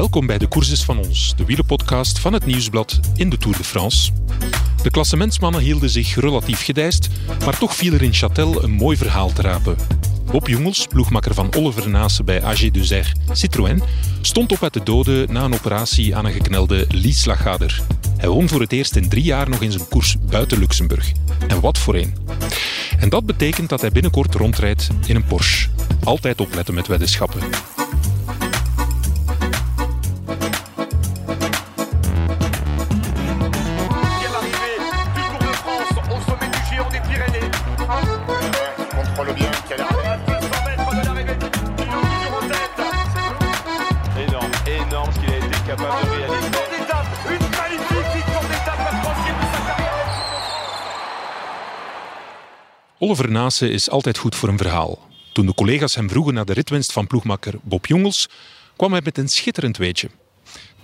Welkom bij de Courses van ons, de wielenpodcast van het Nieuwsblad in de Tour de France. De klassementsmannen hielden zich relatief gedijst, maar toch viel er in Châtel een mooi verhaal te rapen. Bob Jungels, ploegmakker van Oliver Nase bij AG2R Citroën, stond op uit de doden na een operatie aan een geknelde liesslagader. Hij won voor het eerst in drie jaar nog in zijn koers buiten Luxemburg. En wat voor een. En dat betekent dat hij binnenkort rondrijdt in een Porsche. Altijd opletten met weddenschappen. Oliver Nase is altijd goed voor een verhaal. Toen de collega's hem vroegen naar de ritwinst van ploegmakker Bob Jongels, kwam hij met een schitterend weetje.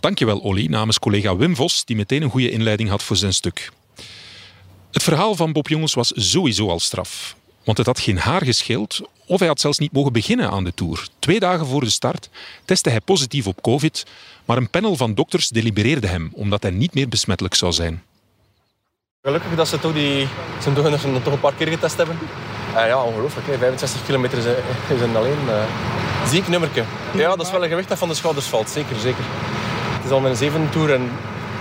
Dankjewel Olly, namens collega Wim Vos, die meteen een goede inleiding had voor zijn stuk. Het verhaal van Bob Jongels was sowieso al straf. Want het had geen haar gescheeld of hij had zelfs niet mogen beginnen aan de Tour. Twee dagen voor de start testte hij positief op covid, maar een panel van dokters delibereerde hem omdat hij niet meer besmettelijk zou zijn. Gelukkig dat ze toch, die, ze toch, een paar keer getest hebben. Uh, ja, ongelooflijk. Hè. 65 kilometer is, is een alleen uh, ziek nummerke. Ja, dat is wel een gewicht dat van de schouders valt. Zeker, zeker. Het is al mijn zevende tour en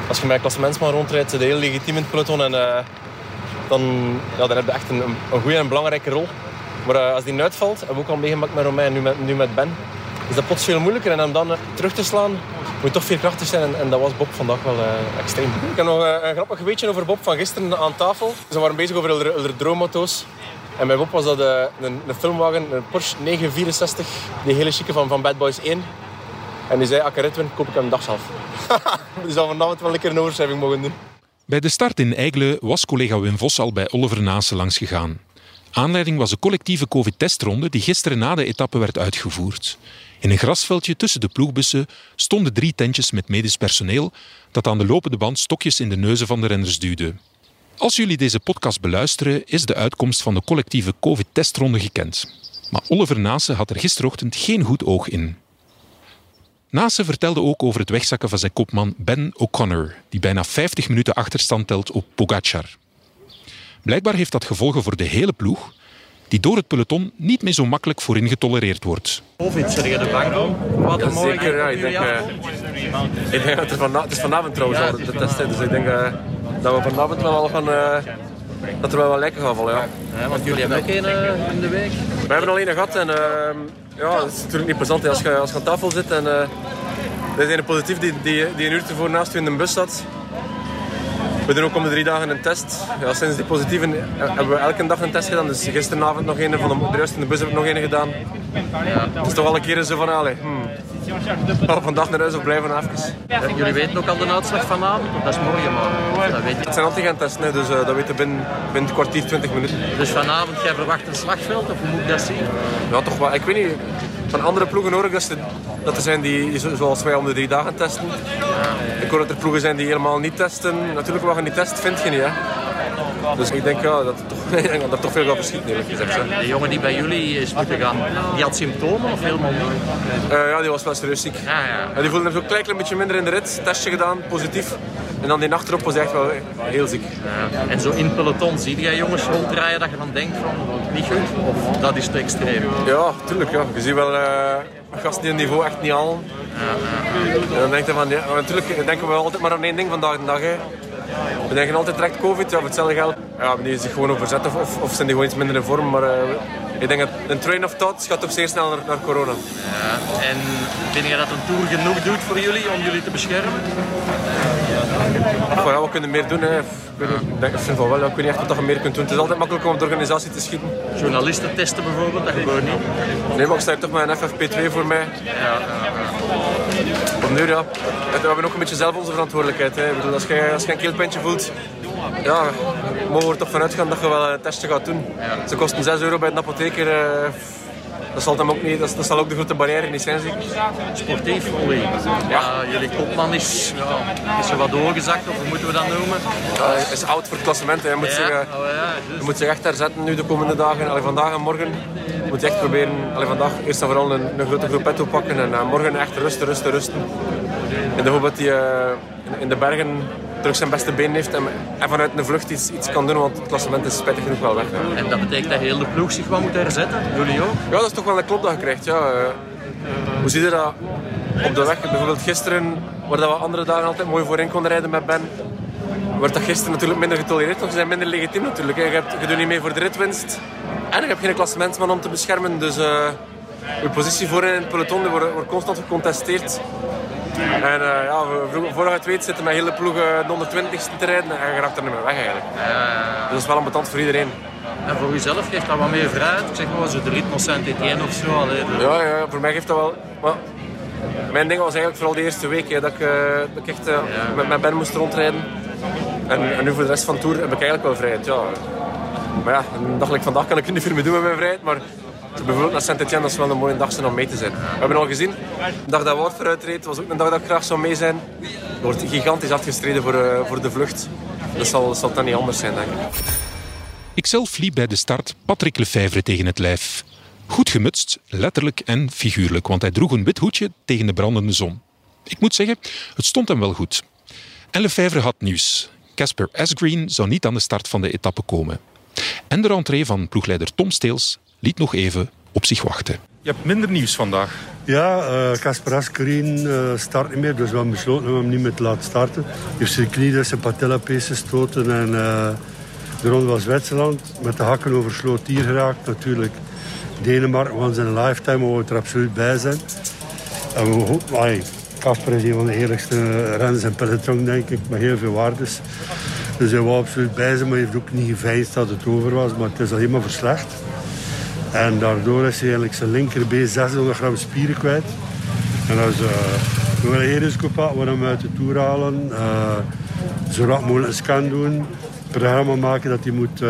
als je met klassementsman rondrijdt, zit heel legitiem in het peloton. En, dan, ja, dan heb je echt een, een goede en belangrijke rol. Maar uh, als die uitvalt, hebben we ook al meegemaakt met Romein, nu met, nu met Ben, is dat plots veel moeilijker. En om dan terug te slaan, moet toch veel krachtig zijn. En, en, dat was Bob vandaag wel uh, extreem. Ik heb nog uh, een grappig weetje over Bob van gisteren aan tafel. Ze waren bezig over de droomauto's. En bij Bob was dat uh, een, een, filmwagen, een Porsche 964. Die hele chique van, van Bad Boys 1. En die zei, als ik rit win, koop ik hem een dag zelf. dus dat vanavond wel een keer een overschrijving mogen doen. Bij de start in Eigle was collega Wim Vos al bij Oliver Nase langs gegaan. Aanleiding was de collectieve covid-testronde die gisteren na de etappe werd uitgevoerd. In een grasveldje tussen de ploegbussen stonden drie tentjes met medisch personeel dat aan de lopende band stokjes in de neuzen van de renners duwde. Als jullie deze podcast beluisteren, is de uitkomst van de collectieve covid-testronde gekend. Maar Oliver Nase had er gisterochtend geen goed oog in. Nase vertelde ook over het wegzakken van zijn kopman Ben O'Connor, die bijna 50 minuten achterstand telt op Pogacar. Blijkbaar heeft dat gevolgen voor de hele ploeg, die door het peloton niet meer zo makkelijk voorin getolereerd wordt. Covid, zeg je de bang Wat ja, zeker, ja. Ik denk, uh, ik denk dat het, van, het is vanavond trouwens al de test, dus ik denk uh, dat we vanavond wel al gaan... Uh, dat er wel wat lekker gaan vallen, ja. ja want jullie hebben ook één in de week? We hebben al één gehad en ehm, ja, het is natuurlijk niet plezant als je, als je aan tafel zit en er is een positief die, die, die een uur ervoor naast je in de bus zat. We doen ook om de drie dagen een test. Ja, sinds die positieve hebben we elke dag een test gedaan. Dus gisteravond nog een, van de, de rest in de bus heb ik nog een gedaan. Ja. Het is toch al een keer zo van, allee, hmm. Oh, vandaag naar huis of blijven even. Ja, jullie weten ook al de uitslag vanavond? Dat is morgen, maar dat weet je. Het zijn antigen-testen, dus uh, dat weten binnen, binnen een kwartier, 20 minuten. Dus vanavond, jij verwacht een slagveld, of hoe moet ik dat zien? Ja, toch wel. Ik weet niet, van andere ploegen hoor ik dat, ze, dat er zijn die, zoals wij, om de drie dagen testen. Ik hoor dat er ploegen zijn die helemaal niet testen. Natuurlijk, wat je niet test, vind je niet, hè. Dus ik denk ja, dat, er toch, er toch veel gaat verschieten, eerlijk gezegd. Hè. De jongen die bij jullie is moeten gaan, die had symptomen of helemaal niet? Uh, ja, die was wel serieus ziek. Ah, ja. die voelde hem een klein beetje minder in de rit. Testje gedaan, positief. En dan die nacht erop was echt wel heel ziek. Ja. En zo in peloton, zie jij jongens ronddraaien dat je dan denkt van niet goed? Of dat is te extreem? Ja, tuurlijk. Ja. Je ziet wel uh, gasten die een niveau echt niet halen. Ja, en dan denk je van, ja, natuurlijk denken we altijd maar aan één ding vandaag de dag. Hè. We denken altijd direct COVID, ja, voor hetzelfde geld. Ja, die zich gewoon overzetten of, of, of zijn die gewoon iets minder in vorm. Maar uh, ik denk dat een train of thought gaat toch zeer snel naar, naar corona. Ja, en vind je dat een tour genoeg doet voor jullie om jullie te beschermen? Ja, we kunnen meer doen. Hè. Ik, vind wel, wel, ik weet niet echt wat je meer kunt doen. Het is altijd makkelijk om op de organisatie te schieten. Journalisten testen bijvoorbeeld, dat gebeurt niet. Nee, maar ik sta toch met een FFP2 voor mij. Ja, ja, ja. nu, ja. We hebben ook een beetje zelf onze verantwoordelijkheid. Hè. Ik bedoel, als, je, als je een voelt, ja, mogen we er toch vanuit gaan dat je wel een testje gaat doen. Ze kosten 6 euro bij de apotheker. Uh, dat zal, hem ook niet, dat, dat zal ook de grote barrière niet zijn, zeker. Sportief. Ja. jullie kopman is, ja, is er wat doorgezakt, of hoe moeten we dat noemen? Ja, hij is oud voor het klassement. Hij moet, zich, uh, oh, ja, moet zich echt herzetten nu de komende dagen. Allee, vandaag en morgen moet je echt proberen, allee, vandaag eerst en vooral een, een grote groep te pakken en uh, morgen echt rusten, rusten, rusten. Dat hij uh, in de bergen terug zijn beste been heeft en, en vanuit een vlucht iets, iets kan doen, want het klassement is spijtig genoeg wel weg. En dat betekent dat heel de ploeg zich wel moet herzetten, jullie ook? Ja, dat is toch wel een klop dat je krijgt. Ja. Uh, hoe zie je dat op de weg? Bijvoorbeeld gisteren, waar dat we andere dagen altijd mooi voorin konden rijden met Ben, wordt dat gisteren natuurlijk minder getolereerd, want ze zijn minder legitiem natuurlijk. Je, hebt, je doet niet mee voor de ritwinst en je hebt geen klassementsman om te beschermen, dus uh, je positie voorin in het peloton wordt, wordt constant gecontesteerd. En uh, ja, voordat het weet zitten met hele ploegen de 120ste te rijden en je raakt er niet meer weg eigenlijk. Ja. Dus dat is wel een betant voor iedereen. En voor jezelf geeft dat wat meer vrijheid? Ik zeg maar zo de ritme Saint-Étienne of zo. Allee, ja, ja, voor mij geeft dat wel... Maar mijn ding was eigenlijk vooral de eerste week hè, dat, ik, dat ik echt met, met Ben moest rondrijden. En, en, nu voor de rest van de Tour heb ik eigenlijk wel vrijheid. Ja. Maar ja, een dag like vandaag kan ik er niet veel meer doen met mijn vrijheid. Maar bijvoorbeeld naar Saint-Etienne, dat is wel een mooie dag om mee te zijn. We hebben al gezien, de dag dat Wout vooruit reed, was ook een dag dat ik graag zou mee zijn. Er wordt gigantisch afgestreden voor, uh, voor de vlucht. Dat zal, zal dan niet anders zijn, denk ik. Ikzelf liep bij de start Patrick Lefevre tegen het lijf. Goed gemutst, letterlijk en figuurlijk, want hij droeg een wit hoedje tegen de brandende zon. Ik moet zeggen, het stond hem wel goed. En Lefevre had nieuws. Casper Asgreen zou niet aan de start van de etappe komen. En de rentree van ploegleider Tom Steels liet nog even op zich wachten. Je hebt minder nieuws vandaag. Ja, Casper uh, Asgreen uh, start niet meer, dus we hebben besloten om hem niet meer te laten starten. Hij heeft zijn knie dus zijn patellapees gestoten en uh, de ronde van Zwitserland met de hakken over Sloot hier geraakt natuurlijk. Denemarken was in een lifetime, we er absoluut bij zijn. En we hopen, Casper is een van de eerlijkste renners in peloton, denk ik, met heel veel waardes. Dus hij wou absoluut bij zijn, maar hij heeft ook niet geveinsd dat het over was. Maar het is alleen maar verslecht. En daardoor is hij eigenlijk zijn linkerbeen 600 gram spieren kwijt. En als uh, we willen geen risico pakken, we uit de toer halen. Uh, zo rap mogelijk een scan doen. Programma maken dat hij moet uh,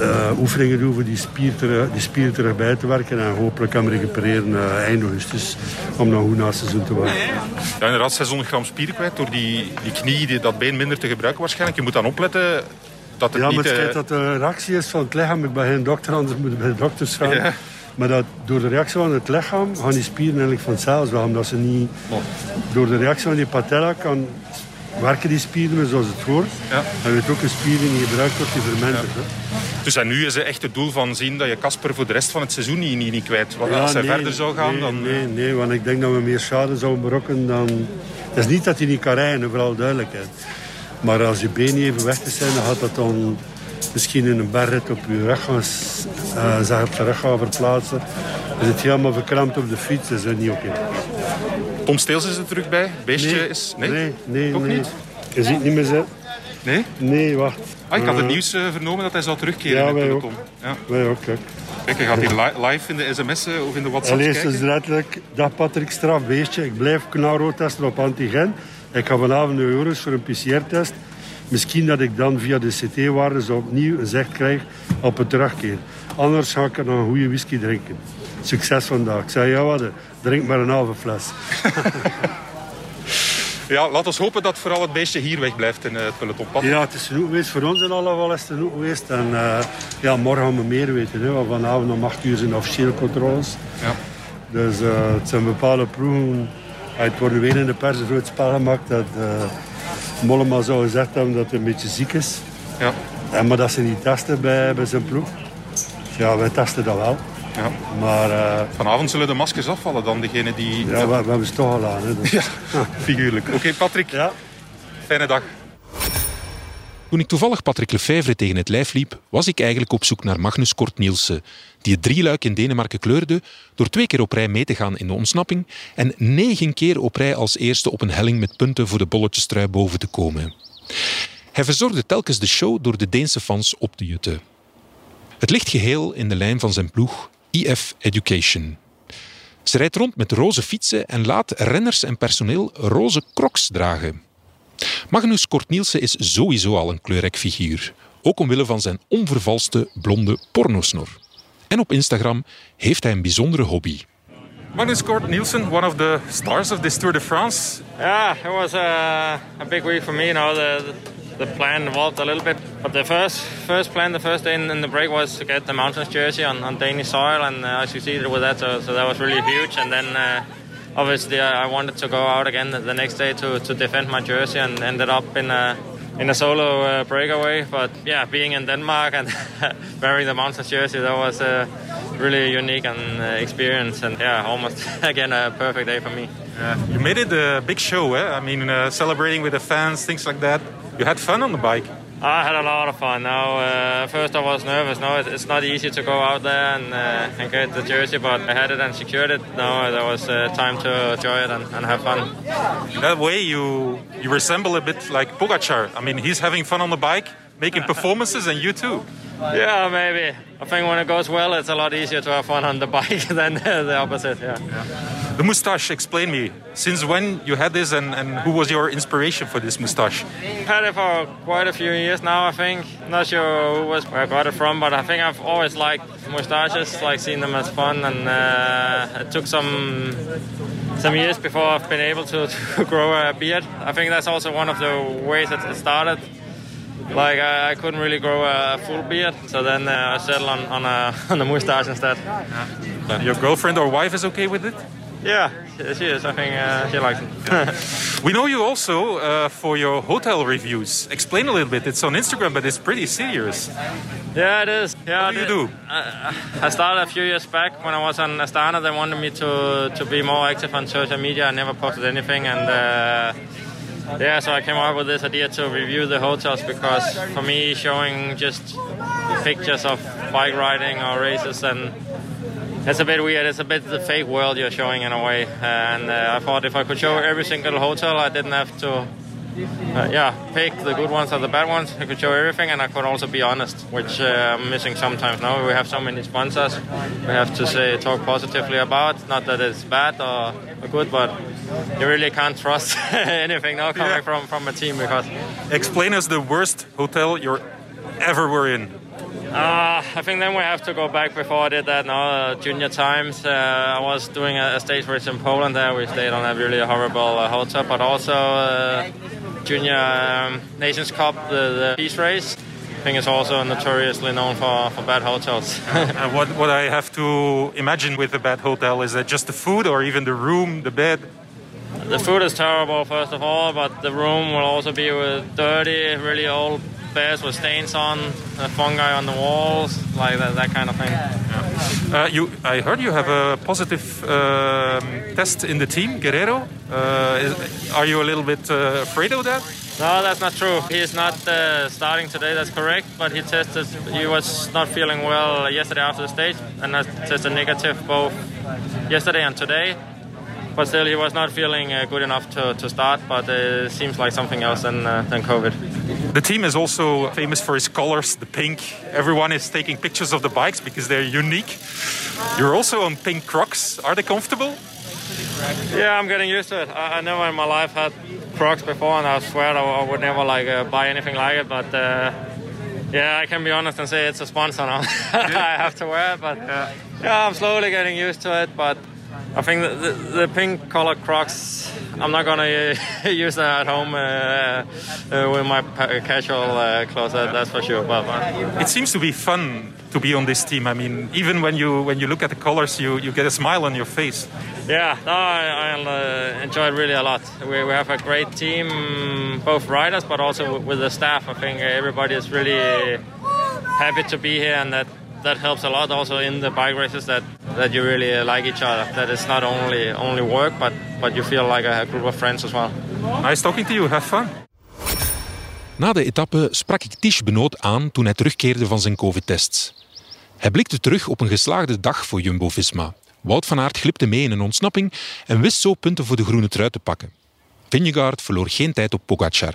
uh, oefeningen doen voor die spier, terug, die spier terug bij te werken. En hopelijk kan recupereren uh, eind augustus om dan goed na het seizoen te worden. Ja, inderdaad, 600 gram spier kwijt door die, die knie, die, dat been minder te gebruiken waarschijnlijk. Je moet dan opletten dat het ja, niet... maar het uh... schijnt dat de reactie is van het lichaam. Ik ben geen dokter, anders moet ik bij de dokters gaan. Ja. Maar dat door de reactie van het lichaam gaan die spieren eigenlijk vanzelf weg. Omdat ze niet... Oh. Door de reactie van die patella kan werken die spieren zoals het hoort. Ja. En weet ook een spier die niet gebruikt wordt, die vermindert. Ja. Dus en nu is het echt het doel van zien dat je Casper voor de rest van het seizoen niet, niet, niet kwijt. Want ja, als hij nee, verder zou gaan, nee, dan... Nee, nee, want ik denk dat we meer schade zouden berokken dan... Het is niet dat hij niet kan rijden, vooral duidelijkheid. Maar als je benen even weg te zijn, dan gaat dat dan misschien in een bergrit op je rug gaan, uh, zeg op de rug gaan verplaatsen. Dan zit je helemaal verkrampt op de fiets, dat is niet oké. Okay. Tom Steels is er terug bij. Beestje nee, is... Nee, nee, nee. Nee. niet? Je ziet niet meer zitten. Nee? Nee, wacht. Ah, ik had het nieuws uh, vernomen dat hij zou terugkeren ja, wij. Ook. Ja. Wij ook, kijk. Kijk, hij gaat hier li live in de sms'en of in de WhatsApp kijken. dus letterlijk, dag Patrick Straf, beestje. Ik blijf knalrood testen op antigen. Ik ga vanavond de euro's voor een PCR-test. Misschien dat ik dan via de CT-waarde zo opnieuw een zicht krijg op het terugkeer. Anders ga ik er een goede whisky drinken. Succes vandaag. Ik zei, ja wat, drink maar een halve fles. Ja, laat ons hopen dat vooral het beestje hier wegblijft in het pelotonpad. Ja, het is genoeg geweest. Voor ons in alle geval is het genoeg geweest. En uh, ja, morgen gaan we meer weten. Hè, want vanavond om 8 uur zijn officiële controles. Ja. Dus uh, het zijn bepaalde proeven. Het wordt weer in de pers een groot spel gemaakt dat uh, Mollema zou gezegd hebben dat hij een beetje ziek is. Ja. En, maar dat ze niet testen bij, bij zijn ploeg. Ja, wij testen dat wel. Ja. Maar, uh, Vanavond zullen de maskers afvallen dan, degene die... Ja, we, we hebben ze toch al aan. Hè, dus. ja, figuurlijk. Oké, okay, Patrick. Ja. Fijne dag. Toen ik toevallig Patrick Lefevre tegen het lijf liep, was ik eigenlijk op zoek naar Magnus Kort Nielsen, die het drieluik in Denemarken kleurde door twee keer op rij mee te gaan in de ontsnapping en negen keer op rij als eerste op een helling met punten voor de bolletjestrui boven te komen. Hij verzorgde telkens de show door de Deense fans op te jutten. Het ligt geheel in de lijn van zijn ploeg IF Education. Ze rijdt rond met roze fietsen en laat renners en personeel roze crocs dragen. Magnus Kort Nielsen is sowieso al een kleurrijk figuur. Ook omwille van zijn onvervalste blonde pornosnor. En op Instagram heeft hij een bijzondere hobby. Magnus Kort Nielsen, one of the stars of this Tour de France. Yeah, it was a, a big week for me. You know, the, the plan evolved a little bit. But the first first plan, the first day in, in the break was to get the Mountains jersey on, on Danish soil, and uh, I succeeded with that. So, so that was really huge. And then uh, obviously I wanted to go out again the, next day to, to defend my jersey, and ended up in a in a solo uh, breakaway. But yeah, being in Denmark and wearing the Mountains jersey, that was a really unique and uh, experience, and yeah, almost again a perfect day for me. Yeah. You made it a big show, eh? I mean, uh, celebrating with the fans, things like that. You had fun on the bike. I had a lot of fun. Now, uh, first I was nervous. No, it's not easy to go out there and, uh, and get the jersey, but I had it and secured it. Now there was uh, time to enjoy it and, and, have fun. In that way, you you resemble a bit like Pogacar. I mean, he's having fun on the bike, making performances, and you too. Yeah, maybe. I think when it goes well, it's a lot easier to have fun on the bike than the opposite. Yeah. yeah. The moustache. Explain me. Since when you had this, and, and who was your inspiration for this moustache? I've had it for quite a few years now. I think. Not sure who was where I got it from, but I think I've always liked moustaches. Like seeing them as fun, and uh, it took some some years before I've been able to, to grow a beard. I think that's also one of the ways that it started like I, I, couldn't really grow a full beard, so then uh, I settled on, on, a, on a mustache instead. Yeah. Your girlfriend or wife is okay with it? Yeah, she is. I think uh, she likes it. we know you also uh, for your hotel reviews. Explain a little bit. It's on Instagram, but it's pretty serious. Yeah, it is. Yeah, what do you do? I, I started a few years back when I was on Astana. They wanted me to to be more active on social media. I never posted anything, and uh, yeah, so I came up with this idea to review the hotels because for me, showing just pictures of bike riding or races and it's a bit weird. It's a bit the fake world you're showing in a way. And uh, I thought if I could show every single hotel, I didn't have to, uh, yeah, pick the good ones or the bad ones. I could show everything, and I could also be honest, which uh, I'm missing sometimes now. We have so many sponsors. We have to say talk positively about. Not that it's bad or, or good, but you really can't trust anything now coming yeah. from from a team because. Explain us the worst hotel you're ever were in. Uh, I think then we have to go back before I did that now, uh, junior times. Uh, I was doing a, a, stage race in Poland there. We stayed on a really horrible uh, hotel, but also uh, junior um, Nations Cup, the, the peace race. I think it's also notoriously known for, for bad hotels. and what, what I have to imagine with a bad hotel is that just the food or even the room, the bed? The food is terrible, first of all, but the room will also be with dirty, really old beds with stains on, fungi on the walls, like that, that kind of thing. Yeah. Uh, you, I heard you have a positive um, test in the team, Guerrero. Uh, is, are you a little bit uh, afraid of that? No, that's not true. He is not uh, starting today, that's correct, but he tested, he was not feeling well yesterday after the stage, and I tested negative both yesterday and today but still he was not feeling uh, good enough to, to start. But uh, it seems like something else than uh, than COVID. The team is also famous for its colors, the pink. Everyone is taking pictures of the bikes because they're unique. You're also on pink Crocs. Are they comfortable? Yeah, I'm getting used to it. I, I never in my life had Crocs before, and I swear I, would never like uh, buy anything like it. But uh, yeah, I can be honest and say it's a sponsor now. I have to wear it, but yeah. yeah, I'm slowly getting used to it. But I think the, the, the pink color Crocs, I'm not gonna use that at home uh, uh, with my casual uh, clothes. That, that's for sure. But, it seems to be fun to be on this team. I mean, even when you when you look at the colors, you, you get a smile on your face. Yeah, no, I, I uh, enjoy it really a lot. We, we have a great team, both riders, but also with the staff. I think everybody is really happy to be here, and that that helps a lot also in the bike races that, that you really like each other. That it's not only only work, but, but you feel like a group of friends as well. Nice talking to you. Have fun. Na de etappe sprak ik Tish Benoot aan toen hij terugkeerde van zijn covid-tests. Hij blikte terug op een geslaagde dag voor Jumbo-Visma. Wout van Aert glipte mee in een ontsnapping en wist zo punten voor de groene trui te pakken. Vingegaard verloor geen tijd op Pogacar.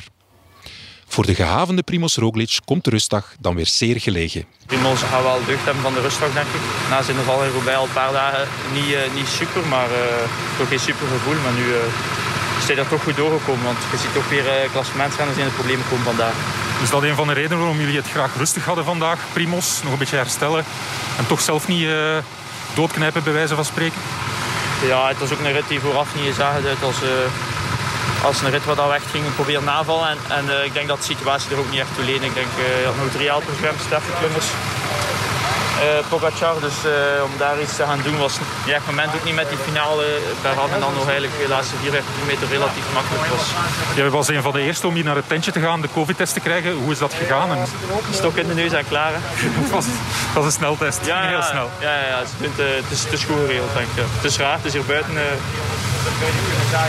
Voor de gehavende Primoz Roglic komt de rustdag dan weer zeer gelegen. Primoz gaat wel deugd hebben van de rustdag, denk ik. Na zijn val in Roubaix al een paar dagen niet, uh, niet super, maar uh, toch geen super gevoel. Maar nu uh, is hij er toch goed doorgekomen, want je ziet toch weer uh, klassementsrenners in de problemen komen vandaag. Is dat een van de redenen waarom jullie het graag rustig hadden vandaag, Primos? Nog een beetje herstellen en toch zelf niet doodknijpen, bij wijze van spreken? Ja, het was ook een rit die vooraf niet is aangeduid als als een rit wat al weg ging, proberen navallen. En, en uh, ik denk dat de situatie er ook niet echt toe leent. Ik denk, uh, nog drie Alpengem, Steffenklimmers uh, Pogacar. Dus om daar iets te gaan doen was ja, het moment ook niet met die finale hand. En dan nog eigenlijk de laatste 4 kilometer relatief makkelijk was. Jij was een van de eerste om hier naar het tentje te gaan, de covid-test te krijgen. Hoe is dat gegaan? En... Stok in de neus en klaar. Het was, was, een sneltest, ja, heel snel. Ja, ja, ja. Het, is, het, is, het is goed geregeld denk ik. Het is raar, het is hier buiten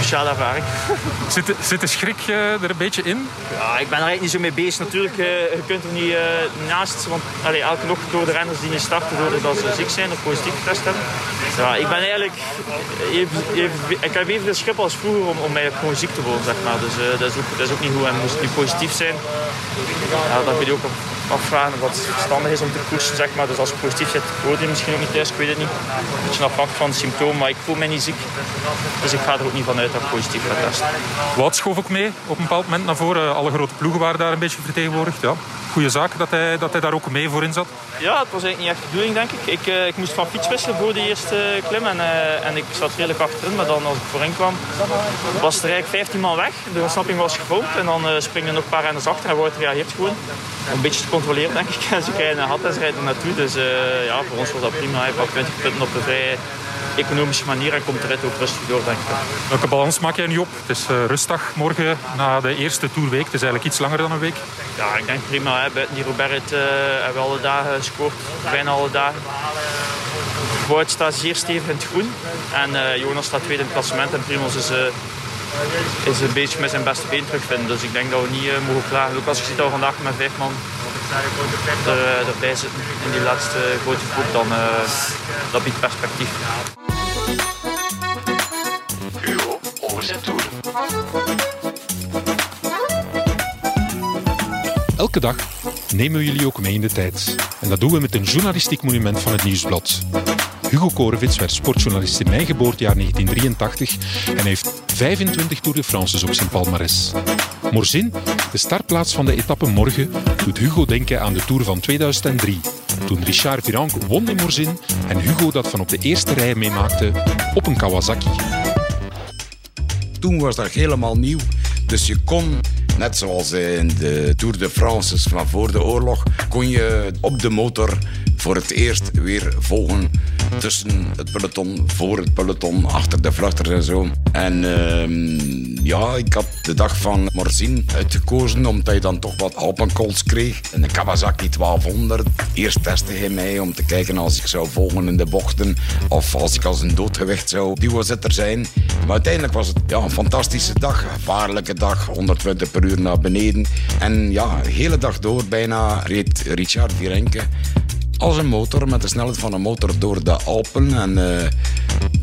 speciale ervaring. Zit, zit de schrik uh, er een beetje in? Ja, ik ben er eigenlijk niet zo mee bezig. Natuurlijk, uh, je kunt er niet uh, naast, want allee, elke nog door de renners die niet starten doordat ze ziek zijn of positief getest hebben. Ja, ik ben eigenlijk even, even, ik heb even de schip als vroeger om, om mij gewoon ziek te worden, zeg maar. Dus dat, is ook, dat is ook niet goed. En moest het nu positief zijn, ja, dan kun je ook afvragen wat verstandig is om te koersen, zeg maar. Dus als je positief zit, hoort je misschien ook niet thuis, ik weet het niet. Een beetje afhankelijk van de symptomen, maar ik voel mij niet ziek. Dus ik ga er ook niet vanuit dat ik positief ga testen. Wout schoof ook mee op een bepaald moment naar voren. Alle grote ploegen waren daar een beetje vertegenwoordigd. Ja. Goeie zaak dat hij, dat hij daar ook mee voor in zat. Ja, het was eigenlijk niet echt de bedoeling, denk ik. Ik, uh, ik moest van fiets wisselen voor de eerste klim. En, uh, en ik zat redelijk achterin. Maar dan als ik voorin kwam, was er eigenlijk 15 man weg. De ontsnapping was gefilmd. En dan uh, springen er nog een paar renners achter. En Wout reageert gewoon. Een beetje te controleren, denk ik. En ze krijgen een had en ze rijden er naartoe. Dus ja, voor ons was dat prima. Hij pakt 20 punten op de vrije economische manier en komt de rit ook rustig door, denk ik. Welke balans maak jij nu op? Het is uh, rustdag morgen na de eerste tourweek. Het is eigenlijk iets langer dan een week. Ja, ik denk prima. Hè. Buiten die Robert uh, hebben we alle dagen gescoord. Bijna alle dagen. Wout staat zeer stevig in het groen. En uh, Jonas staat tweede in het klassement. En Primos is, is een beetje met zijn beste been terugvinden. Dus ik denk dat we niet mogen klagen. Ook als je ziet dat we vandaag met vijf man er, erbij zitten in die laatste grote groep, dan dat biedt perspectief. Elke dag nemen we jullie ook mee in de tijd. En dat doen we met een journalistiek monument van het Nieuwsblad. Hugo Korevits werd sportjournalist in mijn geboortejaar 1983 en heeft 25 Tour de France's op zijn palmares. Morzin, de startplaats van de etappe morgen, doet Hugo denken aan de Tour van 2003. Toen Richard Virenque won in Morzin en Hugo dat van op de eerste rij meemaakte op een Kawasaki. Toen was dat helemaal nieuw. Dus je kon, net zoals in de Tour de France van voor de oorlog, kon je op de motor voor het eerst weer volgen tussen het peloton, voor het peloton, achter de vluchters en zo. En uh, ja, ik had de dag van Morzin uitgekozen, omdat je dan toch wat alpenkols kreeg. En de Kawasaki 1200. Eerst testte hij mij om te kijken als ik zou volgen in de bochten of als ik als een doodgewicht zou duozitter zijn. Maar uiteindelijk was het ja, een fantastische dag, gevaarlijke dag, 120 per uur naar beneden. En ja, de hele dag door bijna reed Richard Virenke als een motor met de snelheid van een motor door de Alpen. En uh,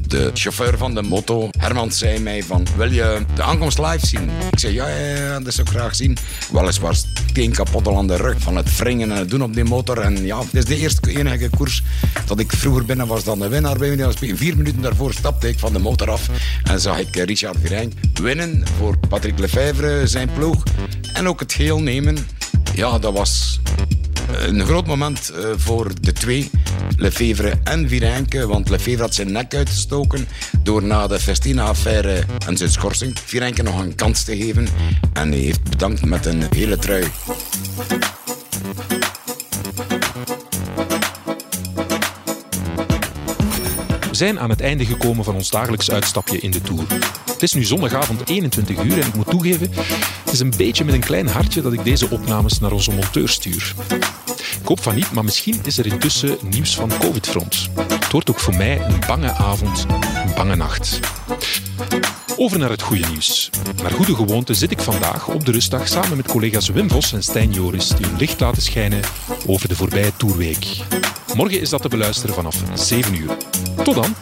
de chauffeur van de moto, Herman, zei mij van... Wil je de aankomst live zien? Ik zei, ja, ja, dat zou ik graag zien. Weliswaar steen kapot al aan de rug van het wringen en het doen op die motor. En ja, het is de eerste enige koers dat ik vroeger binnen was dan de winnaar bij. Vier minuten daarvoor stapte ik van de motor af en zag ik Richard Virijn winnen voor Patrick Lefevre, zijn ploeg. En ook het geel nemen. Ja, dat was een groot moment uh, voor de twee, Lefevre en Virenke. Want Lefevre had zijn nek uitgestoken door na de Festina-affaire en zijn schorsing Virenke nog een kans te geven. En hij heeft bedankt met een hele trui. We zijn aan het einde gekomen van ons dagelijks uitstapje in de Tour. Het is nu zondagavond 21 uur en ik moet toegeven, het is een beetje met een klein hartje dat ik deze opnames naar onze monteur stuur. Ik hoop van niet, maar misschien is er intussen nieuws van COVID-front. Het wordt ook voor mij een bange avond, een bange nacht. Over naar het goede nieuws. Naar goede gewoonte zit ik vandaag op de rustdag samen met collega's Wim Vos en Stijn Joris die hun licht laten schijnen over de voorbije Tourweek. Morgen is dat te beluisteren vanaf 7 uur. Tot dan!